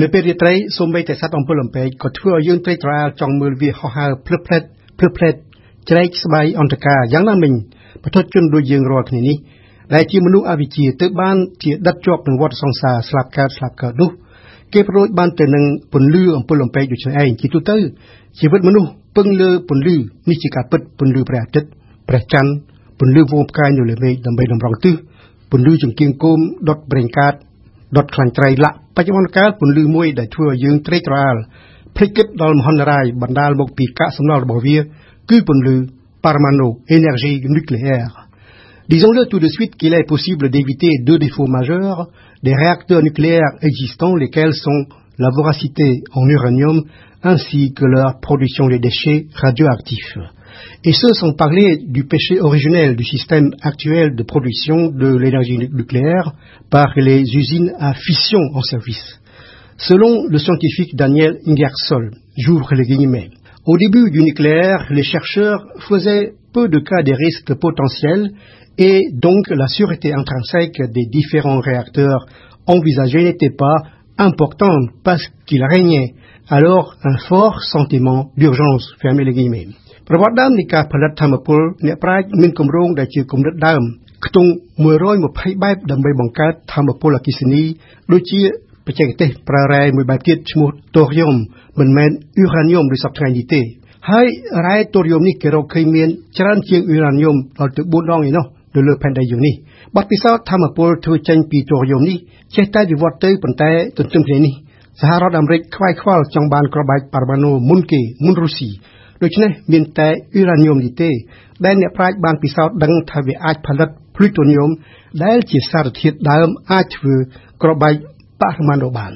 នៅពេលរាត្រីសូម្បីតែសត្វអំពិលអំពែកក៏ធ្វើឲ្យយើងត្រេកត្រអាលចង់មើលវាហោះហើរភ្លឹបភ្លែតភ្លឹបភ្លែតច្រែកស្បៃអន្តការយ៉ាងណាមិញប្រទជនដូចយើងរាល់គ្នានេះដែលជាមនុស្សអវិជ្ជាទើបបានជាដិតជាប់នឹងវដ្តសង្សារស្លាប់កើតស្លាប់កើតនោះគេប្រួយបានទៅនឹងពន្លឺអំពិលអំពែកដូចនេះឯងជាទូទៅជីវិតមនុស្សពឹងលើពន្លឺនេះជាការពិតពន្លឺព្រះអាទិត្យព្រះច័ន្ទពន្លឺវងផ្កាយនៅលើមេឃដើម្បីតម្រង់ទិសពន្លឺចង្គៀងគោមដុតប្រេងកាតដុតខ្លាញ់ត្រីលាក់ បច្ចុប្បន្នកាលពន្លឺមួយដែលធ្វើឲ្យយើងត្រេកត្រអាលភ្លេចគិតដល់មហន្តរាយបណ្ដាលមកពីកាកសំណល់របស់វាគឺពន្លឺ Parmano énergie nucléaire Disons-le tout de suite qu'il est possible d'éviter deux défauts majeurs des réacteurs nucléaires existants, lesquels sont la voracité en uranium ainsi que leur production de déchets radioactifs. Et ce, sans parler du péché originel du système actuel de production de l'énergie nucléaire par les usines à fission en service. Selon le scientifique Daniel Ingersoll, j'ouvre les guillemets, au début du nucléaire, les chercheurs faisaient peu de cas des risques potentiels et donc la sûreté intrinsèque des différents réacteurs envisagés n'était pas importante parce qu'il régnait alors un fort sentiment d'urgence fermez les guillemets ប្រវត្តិដើមនៃការផលិតធម្មពលអ្នកប្រាជ្ញមានគម្រោងដែលជាគំនិតដើមខ្ទង់120បែបដើម្បីបង្កើតធម្មពលអគ្គិសនីដូចជាបច្ចេកទេសប្រើរ៉ែមួយបែបទៀតឈ្មោះតូរីយ៉ុំមិនមែនអ៊ូរ៉ានីយ៉ុំដូចសពថ្ងៃនេះទេហើយរ៉ែតូរីយ៉ុំនេះគេរកឃើញមានច្រើនជាងអ៊ូរ៉ានីយ៉ុំដល់ទៅ4ដងឯណោះនៅលើផែនដីយើងនេះបទពិសោធន៍ធម្មពលធ្វើចេញពីតូរីយ៉ុំនេះចេះតែវិវត្តទៅប៉ុន្តែទន្ទឹមគ្នានេះសហរដ្ឋអាមេរិកខ្វាយខ្វល់ចង់បានក្របបែកប៉ារ៉ាម៉ាណូមុនគេមុនរុស្ស៊ី ដូច្នេះមានតែអ៊ីរ៉ានីយ៉ុមនេះទេដែលអ្នកប្រាជ្ញបានពិសោធន៍ដឹងថាវាអាចផលិតភ្លូតូនីយ៉ុមដែលជាសារធាតុដើមអាចធ្វើក្របបែកប៉ារ៉ាម៉ាណូបាន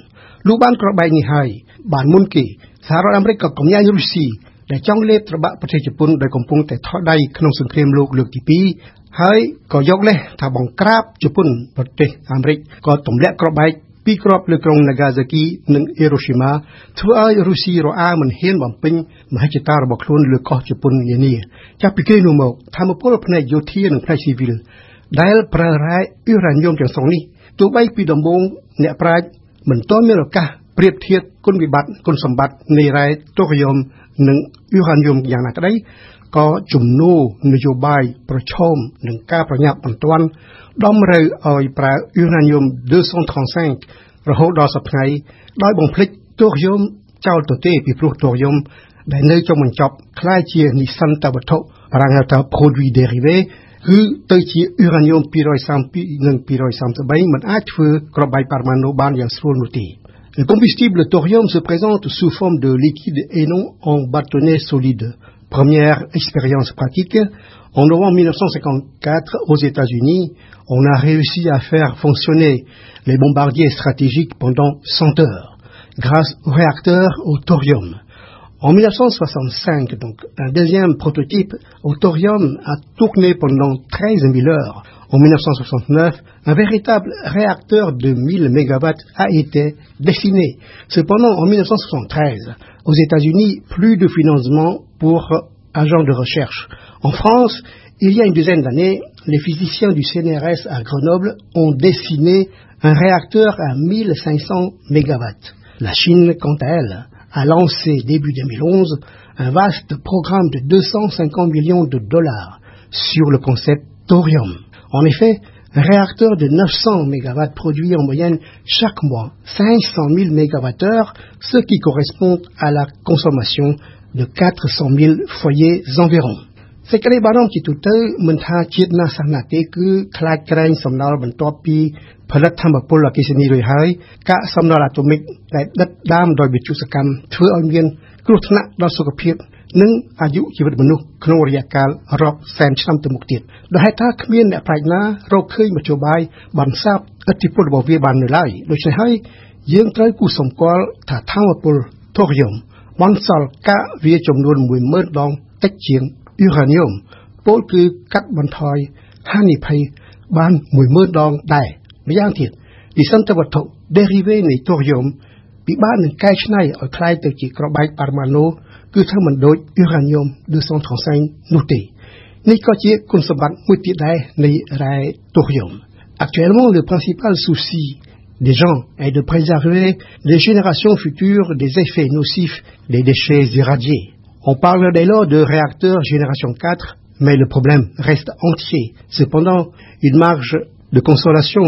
លុះបានក្របបែកនេះហើយបានមុនគេសហរដ្ឋអាមេរិកក៏កំញាញរុស្ស៊ីដែលចង់លេបត្របាក់ប្រទេសជប៉ុនដែលកំពុងតែថយដៃក្នុងសង្គ្រាមលោកលើកទី2ហើយក៏យកលេសថាបង្ក្រាបជប៉ុនប្រទេសអាមេរិកក៏ទម្លាក់ក្របបែក ពីគ្រាប់លើក្រុង Nagasaki និង Hiroshima ធ្វើឲ្យរុស្ស៊ីរអាមិនហ៊ានបំពេញមហិច្ឆតារបស់ខ្លួនលើកោះជប៉ុននានាចាប់ពីគេនោះមកធម្មពលផ្នែកយោធានិងផ្នែកស៊ីវិលដែលប្រើរ៉ែអ៊ីរ៉ានីយ៉ុមទាំងសងនេះទោះបីពីដំបូងអ្នកប្រាជ្ញមិនទាន់មានឱកាសប្រៀបធៀបគុណវិបត្តិគុណសម្បត្តិនៃរ៉ែតូរីយ៉ុំនិងអ៊ីរ៉ានីយ៉ុមយ៉ាងណាក្តី ក៏ជំនួនយោបាយប្រឈមនឹងការប្រញាប់បន្ទាន់ដំរូវឲ្យប្រើអ៊ូរ៉ានីយ៉ុំ235រហូតដល់សប្តាហ៍ដោយបំភ្លេចតូរីយ៉ុំចោលទៅទេពីព្រោះតូរីយ៉ុំដែលនៅចុងបញ្ចប់คล้ายជានិសន្តវត្ថុបារាំងហៅថា produit dérivé គឺទៅជាអ៊ូរ៉ានីយ៉ុំ232និង233មិនអាចធ្វើក្របបែកប៉ារ៉ាម៉ាណូបានយ៉ាងស្រួលនោះទេ Le combustible thorium se présente sous forme de liquide et non en bâtonnet solide. Première expérience pratique, en novembre 1954, aux États-Unis, on a réussi à faire fonctionner les bombardiers stratégiques pendant 100 heures, grâce au réacteur au thorium. En 1965, donc, un deuxième prototype au thorium a tourné pendant 13 000 heures. En 1969, un véritable réacteur de 1000 MW a été dessiné. Cependant, en 1973, aux États-Unis, plus de financement pour agents de recherche. En France, il y a une dizaine d'années, les physiciens du CNRS à Grenoble ont dessiné un réacteur à 1500 MW. La Chine, quant à elle, a lancé début 2011 un vaste programme de 250 millions de dollars sur le concept thorium. En effet, un réacteur de 900 MW produit en moyenne chaque mois 500 000 MWh, ce qui correspond à la consommation de 400 000 foyers environ សេចក្តីបារម្ភជាទូទៅមិនថាជាតិណាសាសនាទេគឺខ្លាចក្រែងសំណល់បន្ទាប់ពីផលិតធម្មពលអគ្គិសនីរួចហើយកាកសំណល់អាតូមិកដែលដិតដាមដោយវិទ្យុសកម្មធ្វើឲ្យមានគ្រោះថ្នាក់ដល់សុខភាពនិងអាយុជីវិតមនុស្សក្នុងរយៈកាលរាប់សែនឆ្នាំទៅមុខទៀតដោយហេតុថាគ្មានអ្នកប្រាជ្ញណារកឃើញមធ្យោបាយបន្សាបឥទ្ធិពលរបស់វាបាននៅឡើយដូច្នេះហើយយើងត្រូវគូសម្គាល់ថាធម្មពលថូរីយ៉ុំបន្សល់កាកវាចំនួន10000ដងតិចជាង អ៊ូរ៉ានីយ៉ុំពោលគឺកាត់បន្ថយហានិភ័យបាន10000ដងដែរម្យ៉ាងទៀតនិសន្តវត្ថុ dérivé នៃថូរីយ៉ុំពិបាកនឹងកែច្នៃឲ្យคล้ายទៅជាក្របបែកប៉ារ៉ាម៉ាណូគឺធ្វើមិនដូចអ៊ូរ៉ានីយ៉ុំ235នោះទេនេះក៏ជាគុណសម្បត្តិមួយទៀតដែរនៃរ៉ែថូរីយ៉ុំ Actuellement, le principal souci des gens et de préserver les générations futures des effets nocifs des déchets irradiés. On parle dès lors de réacteurs génération 4, mais le problème reste entier. Cependant, une marge de consolation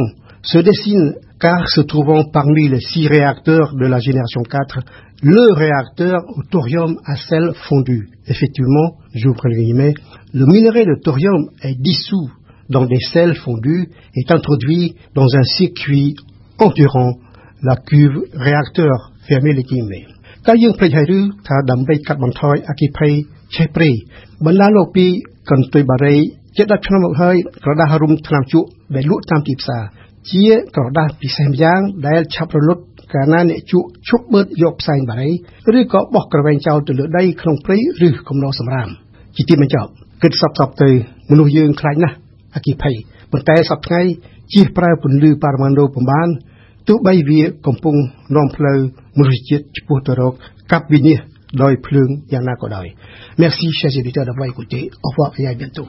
se dessine car se trouvant parmi les six réacteurs de la génération 4, le réacteur au thorium à sel fondu. Effectivement, j'ouvre les guillemets, le minerai de thorium est dissous dans des sels fondus et introduit dans un circuit entourant la cuve réacteur fermé les guillemets កាលយើងភ្លេចហើយឬថាដើម្បីកាត់បន្ថយអគិភ័យឆេះព្រៃបណ្ដាលោកពីកន្ទុយបារីជា10ឆ្នាំមកហើយក្រដាសរុំថ្នាំជក់ដែលលក់តាមទីផ្សារជាក្រដាសពិសេសម្យ៉ាងដែលឆាប់រលត់កាលណាអ្នកជក់ឈប់បឺតយកផ្សែងបារីឬក៏បោះក្រវែងចោលទៅលើដីក្នុងព្រៃឬកំណោសម្រាមជាទីបញ្ចប់គិតសពសពទៅមនុស្សយើងខ្លាចណាស់អគិភ័យប៉ុន្តែសប្តាហ៍ជៀសប្រើពន្លឺប៉ារ៉ាម៉ាណូបំបានទោះបីវាកំពុងនាំផ្លូវ មនុស្សជាតិឆ្ពោះទៅរកកັບវិនិច្ឆ័យដោយភ្លើងយ៉ាងណាក៏ដោយ Merci chers auditeurs d'avoir écouté au revoir et à bientôt